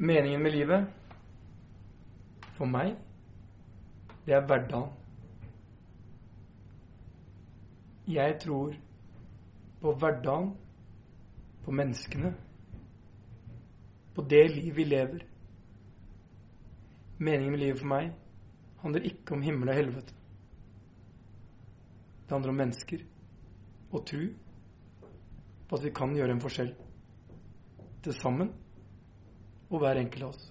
Meningen med livet for meg, det er hverdagen. Jeg tror på hverdagen, på menneskene, på det liv vi lever. Meningen med livet for meg handler ikke om himmel og helvete. Det handler om mennesker og tro på at vi kan gjøre en forskjell til sammen og hver enkelt av oss.